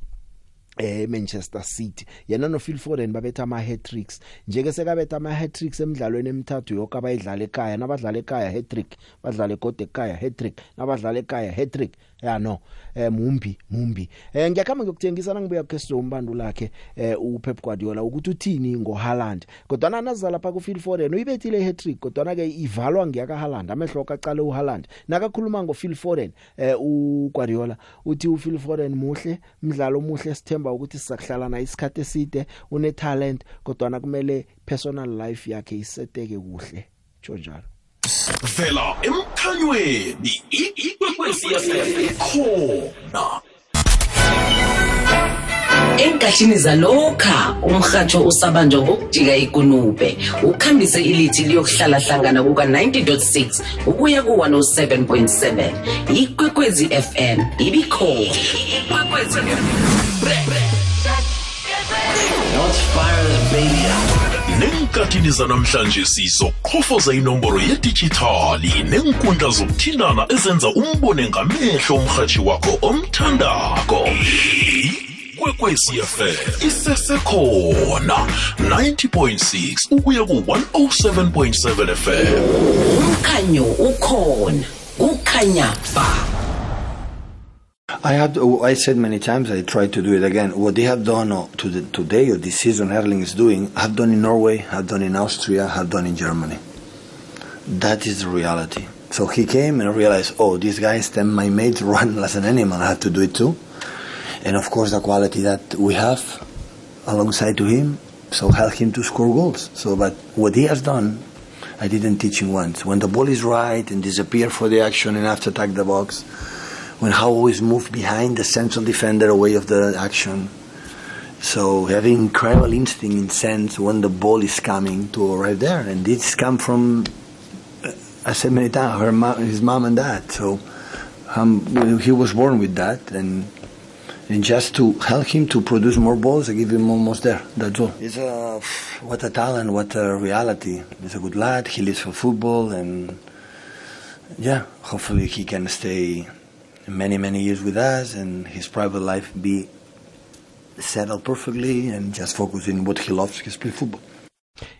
eh Manchester City. Yena no Phil Foden babetha ama hat tricks njeke sekabetha ama hat tricks emidlalweni emithathu yonke abayidlala ekhaya nabadlala ekhaya hat trick badlala egode ekhaya hat trick nabadlala ekhaya hat trick ya no. Eh mumbi mumbi. Eh ngiyakhamba ngiyokuthengisana ngibuya kweso umbando lakhe eh uPep Guardiola ukuthi uthini ngoHaaland. Kodwa nazala lapha kuPhil Foden uyibethile hat trick kodwa ke ivalwa ngiyaka Haaland amehlo akaqale uHaaland. Nakakhuluma ngoPhil Foden eh uGuardiola uthi uPhil Foden muhle mdlalo omuhle sithemba ukuthi sizakuhlala naye isikhathi eside une talent kodwa kumele personal life yakhe iseteke kuhle. Njalo. Vela emkhanyweni ikwekwezi khona. Enkathini zalokha umrhatsho usabanjwa ngokujika ikunube. Ukhambise ilithi liyokuhlala hlangana kuka-90.6 ukuya ku-107.7 ikwekwezi fm ibikhona. Ikwekwezi nenkathini zanamhlanje sizoqhofoza inomboro yedijithali nenkundla zokuthindana ezenza umbone ngamehlo umrhatshi wakho omthandako. Ikwekwecfm isesekhona 90.6 ukuya ku-107.7 fm umkhanyo ukhona kukhanya ba. I have. I said many times. I try to do it again. What they have done uh, to the, today or this season, Erling is doing. Have done in Norway. Have done in Austria. Have done in Germany. That is the reality. So he came and realized, oh, these guys, then my mates run as an animal. I have to do it too. And of course, the quality that we have alongside to him, so help him to score goals. So, but what he has done, I didn't teach him once. When the ball is right and disappear for the action and to attack the box, when how always move behind the central defender away of the action. So having incredible instinct in sense when the ball is coming to arrive there, and this come from uh, I said many times her mom, his mom and dad. So um, he was born with that, and and just to help him to produce more balls, I give him almost there. That's all. He's a what a talent, what a reality. He's a good lad. He lives for football, and yeah, hopefully he can stay many many years with us and his private life be settled perfectly and just focus in what he loves is play football.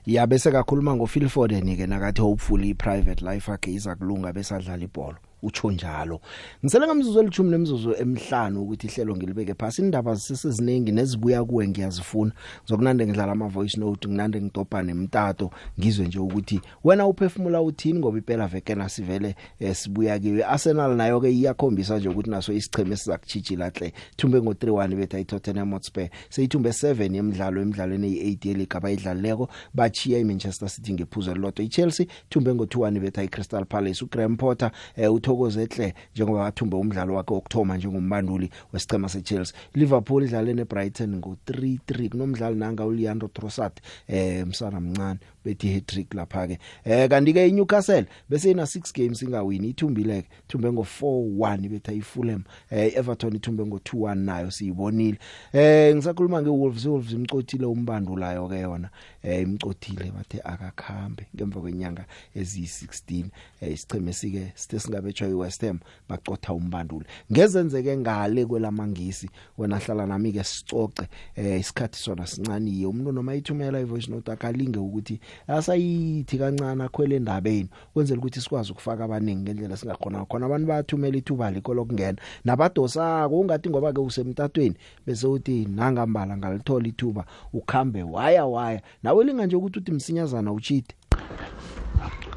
Ya bese kakhuluma ngoPhil Foden ke nakathi hopefully iprivate life yakhe iza kulunga bese adlala ibhola utsho njalo. Ngisele ngamzuzu elithumi nemizuzu emihlanu ukuthi ihlelo ngilibeke phasi. Indaba ziseseziningi nezibuya kuwe ngiyazifuna. Zokunande ngidlala ama voice note nginande ngidobha nemtato ngizwe nje ukuthi wena uphefumula uthini ngoba iphela veke nasivele eh, sibuya kiwe. Arsenal nayo ke iyakhombisa nje ukuthi naso isicheme sizakuchijila hle. Thumbe ngo 3-1 betha iTottenham Hotspur. Seyithumbe 7 yemidlalo emidlalweni eyi8 yeliga bayidlaleko bachiya iManchester City ngephuzo lodwa. iChelsea thumbe ngo 2-1 betha iCrystal Palace. uGraham Potter eh, uthokoze hle njengoba wathumba umdlalo wakhe wokthoma njengombanduli wesicema seChelsea. Liverpool idlale neBrighton ngo 3-3 kunomdlalo nanga uLeandro Trossard eh msana mncane bethi hat trick lapha ke eh kanti ke iNewcastle bese ina 6 games ingawini ithumbile ke thumbe ngo 4-1 betha iFulham eh Everton ithumbe ngo 2-1 nayo siyibonile. Eh ngisakhuluma ngeWolves Wolves imcotile umbandulayo ke yona. Eh imcotile bathe akakhambe ngemva kwenyanga eziyi16 eh isicheme sike sithe singabetshwa iWest Ham bacotha umbandule ngezenzeke ngale kwelamangisi wena hlala nami ke sicoce eh isikhathi sona sincaniye umuntu noma ithumela ivoice note akalinge ukuthi asayithi kancane akhwele endabeni. Kwenzela ukuthi sikwazi ukufaka abaningi ngendlela singakhona khona abantu bayathumela ithuba liko lokungena nabadosa ungathi ngoba ke usemtatweni bese uthi nangambala ngalithola ithuba ukhambe waya waya. Nawe linga nje ukuthi uthi msinyazana uchite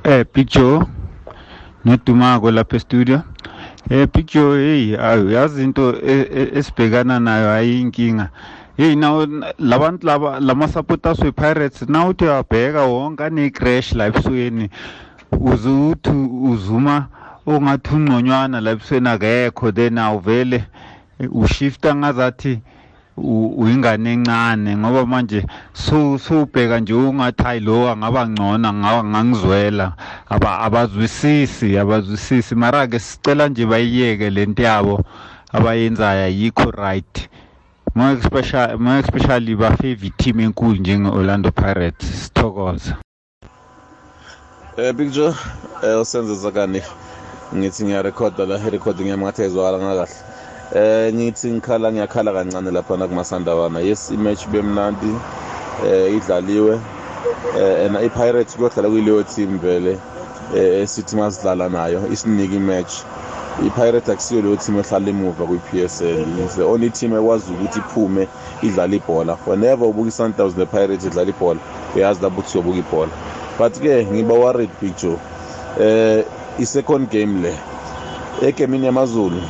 eh Big Joe. Nodumako lapha e-studio. Eh Big Joe hey ayu yazi into e- e- esibhekana nayo ayinkinga hey nawo labantu laba lama supporters we Pirates now uthi uyabheka wonke ane crash la ebusweni uzuthi uzuma ongathi ungconywana la ebusweni akekho then awuvele ushifta ngazathi u- uyingane encane ngoba manje so sobheka nje ungathi hayi lo angaba ngcono ngaba ngangizwela. Aba abazwisisi abazwisisi. Mara ke sicela nje bayiyeke lento yabo abayenzayo ayikho right. More especially more especially ba favorite team enkulu njenge Orlando Pirates. Sithokoza Eh Big Joe eh usenze zakani? Ngithi ngiyarekhoda la recording yami ngathi ayizwakala ngakahle eh ngithi ngikhala ngiyakhala kancane lapha na kumasandawana yes imatch bemnandi eh idlaliwe. Eh and iPirates kuyodlala kuyileyo team vele eh esithi masidlala nayo isinika imatch. iPirates akusiyo leyo team ehlala emuva kwi-PSL it's the only team ekwazi ukuthi iphume idlala ibhola. Whenever ubuka i-Sundowns ne-Pirates idlala ibhola uyazi lapho ukuthi uyobuka ibhola. But ke ngiba worried Big Joe. Eh i-second game le egemini yamazulu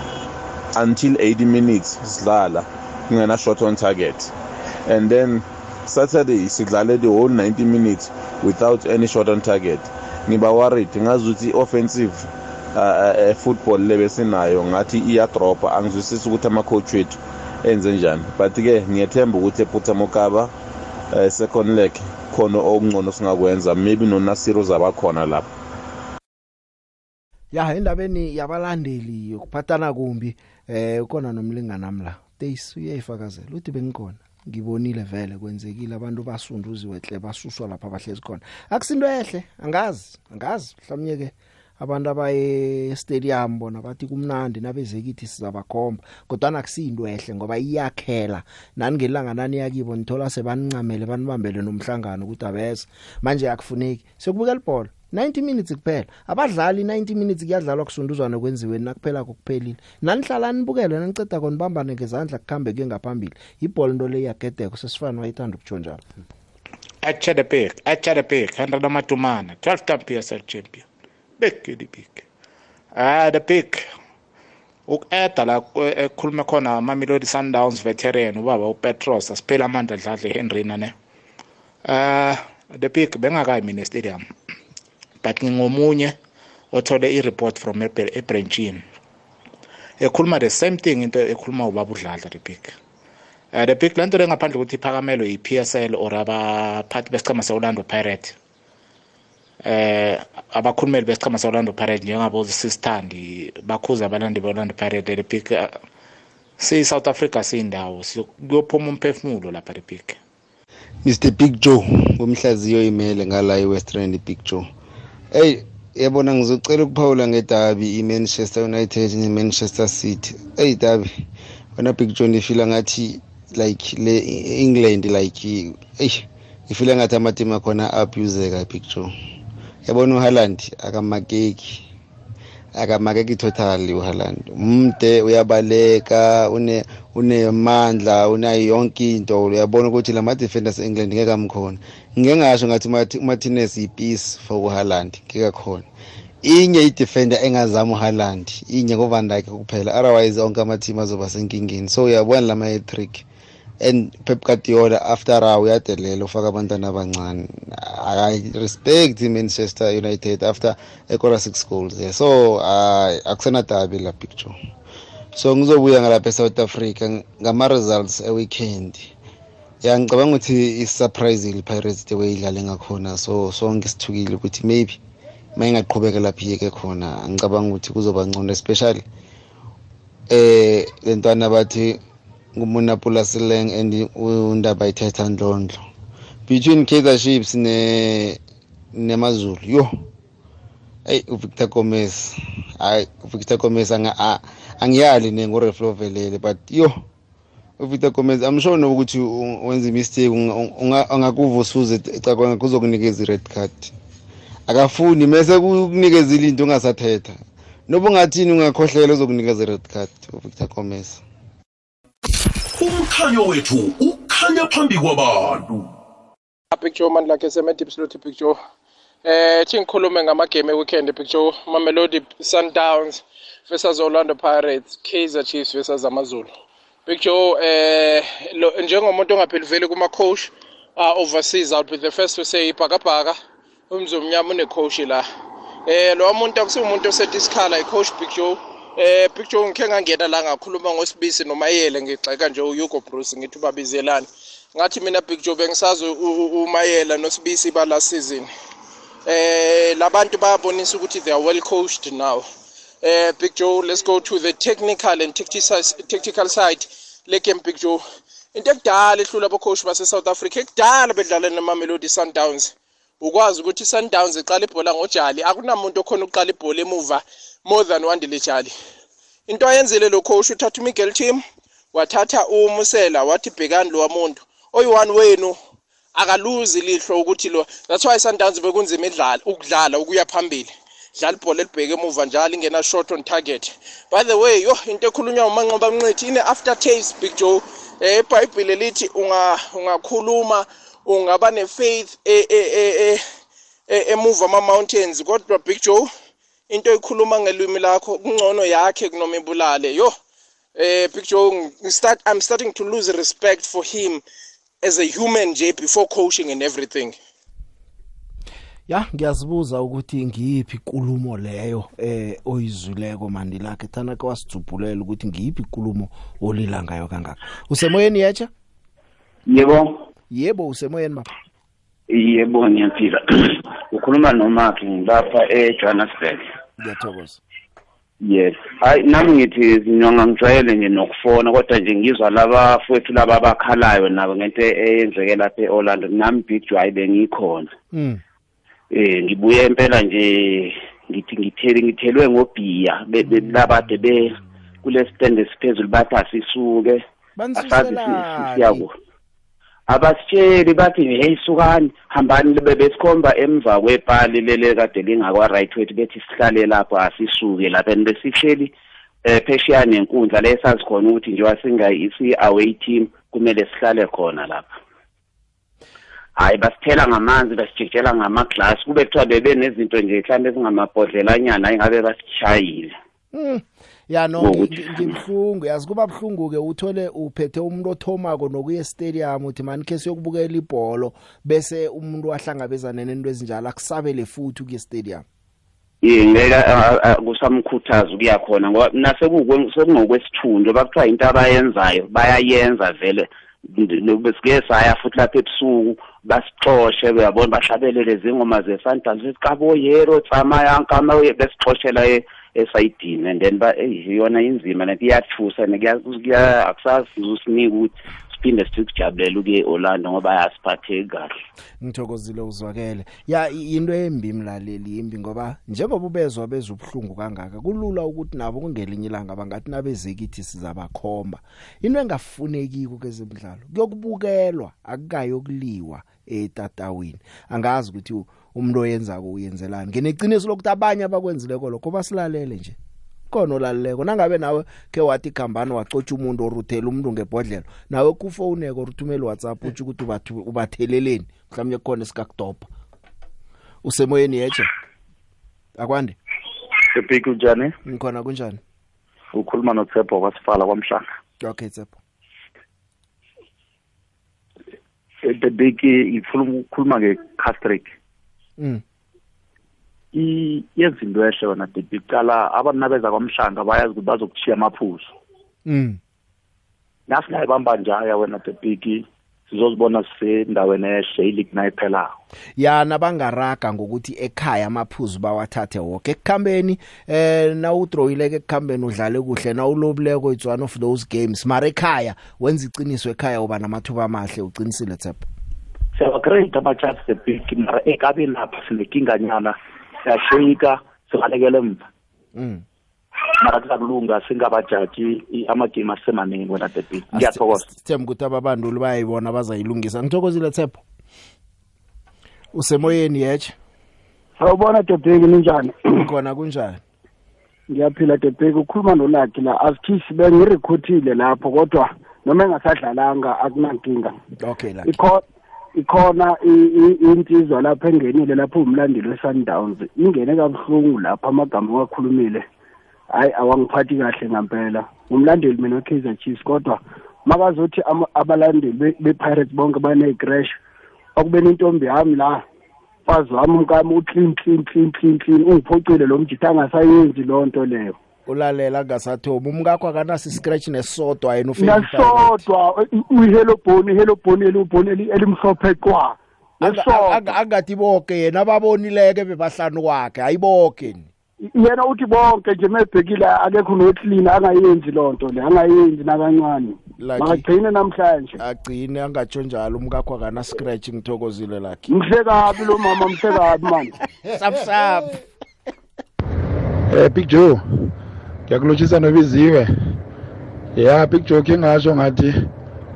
until 80 minutes sidlala kungena shot on target. And then saturday sidlale the whole 90 minutes without any shot on target. Ngiba worried ngazi ukuthi i-offensive uh, uh, football lebe sinayo ngathi iyadropa. Angizwisisi ukuthi ama-coach wethu enze njani. But ke ngiyethemba ukuthi ephutha mokaba uh, second leg khona okungcono singakwenza. Maybe nonasiro zabakhona lapho. Ya endabeni yabalandeli yokuphathana kumbi. Eh ukona nomlingani nami la. Days uyayifakazela. Uthi bengikhona. Ngibonile vele kwenzekile. Abantu basunduziwe hle basuswa lapha abahlezi khona. Akusinto ehle angazi angazi. Mhlawumnye ke abantu abaye stadium bona bathi kumnandi nabezekithi sizabakhomba. Kodwa nakusinto ehle ngoba iyakhela. Nani ngelanga nani yakibo nithola sebanincamele banibambele nomhlangano ukuthi abese manje akufuneki. Sekubukela ibhola. 90 minutes kuphela abadlali 90 minutes kuyadlalwa kusunduzwana kwenziwe nakuphela kokuphelile nanihlala nibukele naniceda konibambane ngezandla kukhambe ke ngaphambili ibhola into le yagedeko sesifana wayithanda ukutsho njalo Acha the big, acha the big, Henry Matumana, 12 time PSL champion. Big kitty big. Ah, the big. Uku-eda la ku- ekhulume khona Mamelodi Sundowns veteran ubaba uPetros asiphela amandla dladle Henrina ne. Ah, the big bengakayi mina stadium. But ngingomunye othole i-report from eBra- eBranchini. Ekhuluma the same thing into ekhuluma ubaba uDladla the big. Uh, the big lento lengaphandle ukuthi iphakamelwe yi-PSL or abaphathi besichama se-Orlando Pirates eh abakhulumeli besichama se-Orlando Pirates njengabo sisithandi bakhuza abalandi be-Orlando Pirates the big uh, si-South Africa siyindawo kuyophuma umphefumulo lapha the big Mr Big Joe umhlaziyo imele ngala eWest Rand Big Joe hey yabona ngizocela ukuphawula ngedabi iManchester United neManchester City. Hey dabi wena Big Joe nifila ngathi like le England like hey ifila ngathi amatimu akhona abuseka Big Joe yabona uHaaland akamakeki akamakeki totally uHaaland umde uyabaleka une unemandla unayo yonke into. Uyabona ukuthi lama defenders eEngland ngeke amkhona. Ngeke ngasho ngathi Mart- Martinez ipiece for uHaaland ngeke khona inye idefender engazama uHaaland inye ngoVan Dijk kuphela. Otherwise onke ama team azoba senkingeni. So uyabona lama hat-trick and Pep Guardiola after a uyadelela ufaka abantwana abancane i respect Manchester United after ekora 6 goals yeah. so uh, akusena dabi la picture. So ngizobuya ngalapha eSouth Africa ngama results eweekend. Ya ngicabanga ukuthi isurprising Pirates the way idlale ngakhona. So sonke sithukile ukuthi maybe mayingaqhubeka lapha iyeke khona. Ngicabanga ukuthi kuzoba ngcono especially eh lentwana bathi ngumunapula sileng and undaba ithetha ndlondlo between Kaizer Chiefs ne nemazulu yo. Hey uVictor Gomez hayi uVictor Gomez anga a- angiyali nengoreflo velele but yo. uVictor Gomez I'm sure nokuthi u- wenza mistake ungakuvusuze ecabanga kuzokunikeza i-red card. Akafuni mase kukunikeza ilinto ungasathetha noba ungathini ungakhohlela uzokunikeza i-red card uVictor Gomez umkhanyo wethu ukhanya phambi kwabantu. Picture mandla ke seme deep slot picture. Eh thi ngikhulume ngamagame eweekend picture. Mamelodi Sundowns versus Orlando Pirates Kaizer Chiefs versus AmaZulu. Picture eh lo- njengomuntu ongapheli vele kuma coach uh, overseas out with the first to say ibhakabhaka umzomnyama une coach la. Eh lo muntu akusiwumuntu osethi isikhala icoach Big Joe eh Big Joe ngikhe ngangena la ngakhuluma ngosibisi nomayele ngixeka nje uHugo Bruce ngithi ubabizelani ngathi mina Big Joe bengisazi umayela nosibisi ba last season. Eh labantu bayabonisa ukuthi they are well coached now. Eh Big Joe let's go to the technical and tactical tactical side. Le game Big Joe into ekudala ehlula abakhoshi base South Africa ekudala bedlala namamelodi Sundowns. Ukwazi ukuthi Sundowns iqala ibhola ngojali akunamuntu okhona uqala ibhola emuva. More than Wandile Jali into ayenzile lo coach uthatha uMiguel Team wathatha uMusela wathi bhekani lo wamuntu. Oyi-one wenu akaluzi lihlo ukuthi lo. That's why Sundowns bekunzima idlala ukudlala ukuya phambili. Dlala ibhola elibheke emuva njalo ingena short on target. By the way yo into ekhulunywa umanqoba mnqithi ine after taste big joe. Eh iBhayibheli lithi unga ungakhuluma ungaba nefaith e e e emuva ama mountains kodwa big joe into ekhuluma ngelwimi lakho kungcono yakhe kunoma ibulale yo eh joe start i'm starting to lose respect for him as a human nje before coaching and everything Ya ngiyazibuza ukuthi ngiyiphi inkulumo leyo eh oyizuleko mandi lakhe thana ke wasijubhulela ukuthi ngiyiphi inkulumo olila ngayo kangaka. Usemoyeni yacha? Yebo. Yebo usemoyeni baba. Yebo ngiyaphila. Ukhuluma noMark ngilapha eJohannesburg. Ngiyathokoza. Yes. Hayi nami ngithi zinyonga ngijwayele nje nokufona kodwa nje ngizwa laba futhi laba abakhalayo nabo ngento eyenzeke lapha eOrlando nami Big Joy bengikhona. Mm. eh ngibuye impela nje ngithi ngithele ngithelwe ngobhiya labade be kule stand esiphezulu bathi asisuke asazi siyako abasitsheli bathi hey sukani hambani libe besikhomba emva kwepali lele kade lingakwa right way bethi sihlale lapho asisuke lapha. And besihleli eh phesheya nenkundla lesazi khona ukuthi nje wasinga isi away team kumele sihlale khona lapha. Hayi basithela ngamanzi basijikela ngamaglasi kube kuthiwa bebe nezinto nje mhlawumbe ezingamabhodlelanyana ingabe basishayile Mm. Ya no ngibhlungu yazi kuba bhlungu ke uthole uphethe umuntu othomako nokuye stadium uthi man ke siyokubukela ibhola bese umuntu wahlangabezana nento ezinjalo akusabele futhi ukuye stadium. ngeke kusamkhuthaza ukuya khona ngoba nase kungokwesithundo bakuthiwa into abayenzayo bayayenza vele besike saya futhi lapha ebusuku basixoshe uyabona bahlabelele zingoma ze-sundowns sikabo yero tsama yankama besixoshela esayidini and then ba yona inzima lento iyathusa akusazi usinika ukuthi siphinde sikujabulele ukuye eOrlando ngoba yasiphatheki kahle. Ngithokozile uzwakele. Ya into embi mlaleli imbi ngoba njengoba ubezwa bezubhlungu kangaka kulula ukuthi nabo kungelinye ilanga bangathi nabezekithi sizabakhomba. Into engafunekiko kezemidlalo kuyokubukelwa akukayokuliwa etatawini. Angazi ukuthi umuntu oyenzako uyenzelani? Ngeneqiniso lokuthi abanye abakwenzileko lokho basilalele nje. Khona olaleleko. Nangabe nawe ke wathi khambani wacotsha umuntu oruthela umuntu ngebhodlela nawe kufoneke uruthumela WhatsApp uthi ukuthi ubathu ubatheleleni. Mhlawumnye khona esikakudopa usemoyeni yeche akwande? Ebhiki njani? Ngikhona kunjani? Ukhuluma noTsepho kwasifala kwamhlanga. Okay Tsepho the big ifuna ukukhuluma ngecastric. Mm. Iyezinto ehle wena the big cala abantu nabeza kwamhlanga bayazi ukuthi bazokuchiya amaphuzu. Mm. Nasingayibamba njaya wena the big sizozibona sisendaweni ehle ileague nayiphelayo ya nabangaraga ngokuthi ekhaya amaphuzu bawathathe wonke ekukhambeni eh na udrowileke ekukhambeni udlale kuhle na ulobileko it's one of those games. Mara ekhaya wenza iqiniso ekhaya uba namathuba amahle uqinisile tsepho ama-chance the big mara ekabe lapha sinekinganyana siyashika singalekele emva. Mm. Mara kuzakulunga singabajaji amagame asemaningi wena the big. Ngiyathokoza. sithemba ukuthi ababanduli bayayibona bazayilungisa. Ngithokozile tsepho usemoyeni yeche Sawubona Debheki ninjani? khona kunjani? Ngiyaphila Debheki ukhuluma nolaki la. Asikhisi bengirecruitile lapho kodwa noma engasadlalanga akunankinga. Okay ikhona insizwa lapha engenile lapho umlandeli weSundowns ingene kabuhlungu lapha amagama wakhulumile. Hayi awangiphathi kahle ngempela. Umlandeli mina weKaizer Chiefs kodwa makazothi abalandeli bePirates bonke bane crash okubeni intombi yami la fazi wami umkami uclean clean clean clean clean ungiphucile lo mjitha angasayenzi loo nto leyo ulalela angasathobi umkakho akanasi scratch nesodwa yena nesodwa uhello bone hello bone hello bone elimhlophe nesodwa. angathi bonke yena ababonileke bebahlanu kwakhe ayiboke yena uthi bonke nje mebhekile akekho noclean angayenzi loo nto le angayenzi nakancane. Makagcine namhlanje. Agcine angatsho njalo umkakho akana scratch ngithokozile lakhe mhle kabi lo mama mhle kabi mani sapsap eh big joe ngiyakulotshisa nobiziwe ya big joe khe ngasho ngathi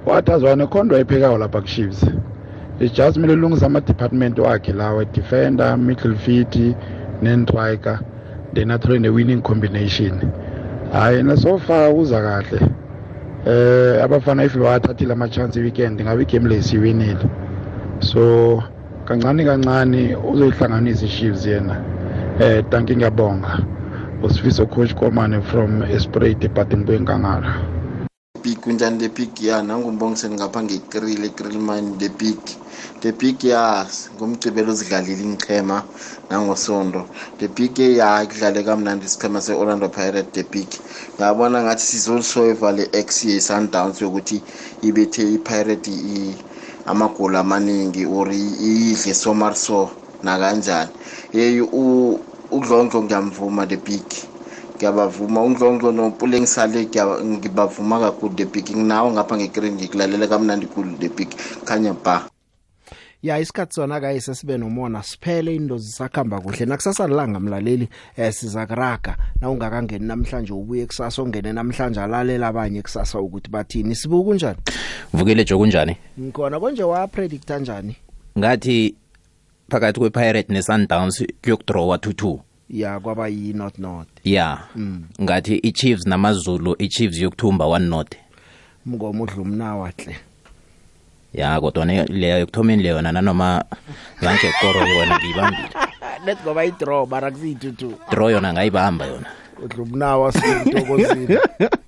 wathazwane khona wayiphekayo lapha ku-chiefs ijust kumele lungisa ama-department wakhe lawa defender midfield nentriker then athole ne-winning combination. Hhayi na so far uza kahle. Eh abafana if bathathile ama-chance i-weekend ngabe igame lesiwinile so kancane kancane uzoyihlanganisa i-chiefs yena. Eh tanki ngiyabonga. Usifiso coach komane from esprit ebadenburg enkangala big kunjani the big ya nangumbongiseni ngapha ngegrill egrill mine the big the big ya ngomgcibelo uzidlalile ingichema nangosondo. The big ya kudlale kamnandi isichema se-orlando pirate the big ngiyabona ngathi sizolisoyiva le x ye-sundowns yokuthi ibethe ipirate amagoli amaningi or iyidle somarso nakanjani. Yeyi udlondlo ngiyamvuma the big. Ngiyabavuma undlondlo nompuleng sale ngibavuma kakhulu the big. Nginawo ngapha ngekrini ngikulalela kamnandi khulu the big. Khanya ba. Ya isikhathi sona ka sesibe nomona. Siphele indozi sakhamba kuhle. Nakusasa lilanga mlaleli eh siza kuraga na ungakangeni namhlanje ubuye kusasa ongene namhlanje alalela abanye kusasa ukuthi bathini. Sibuku kunjani? Vukile jo kunjani? Ngikona konje wa predict kanjani ngathi phakathi kwePirate neSundowns kuyokudrawa 2-2 ya kwaba yi not not ya mm. ngathi iChiefs namaZulu iChiefs yokuthumba 1 not mngomo udlumnawa hle ya kodwa leyo yokuthomeni leyo yona nanoma zanke koro yona ngiyibambile. Let's go by draw bara kusiyi 2-2 draw yona ngayibamba yona. Udlumnawa sikutokozile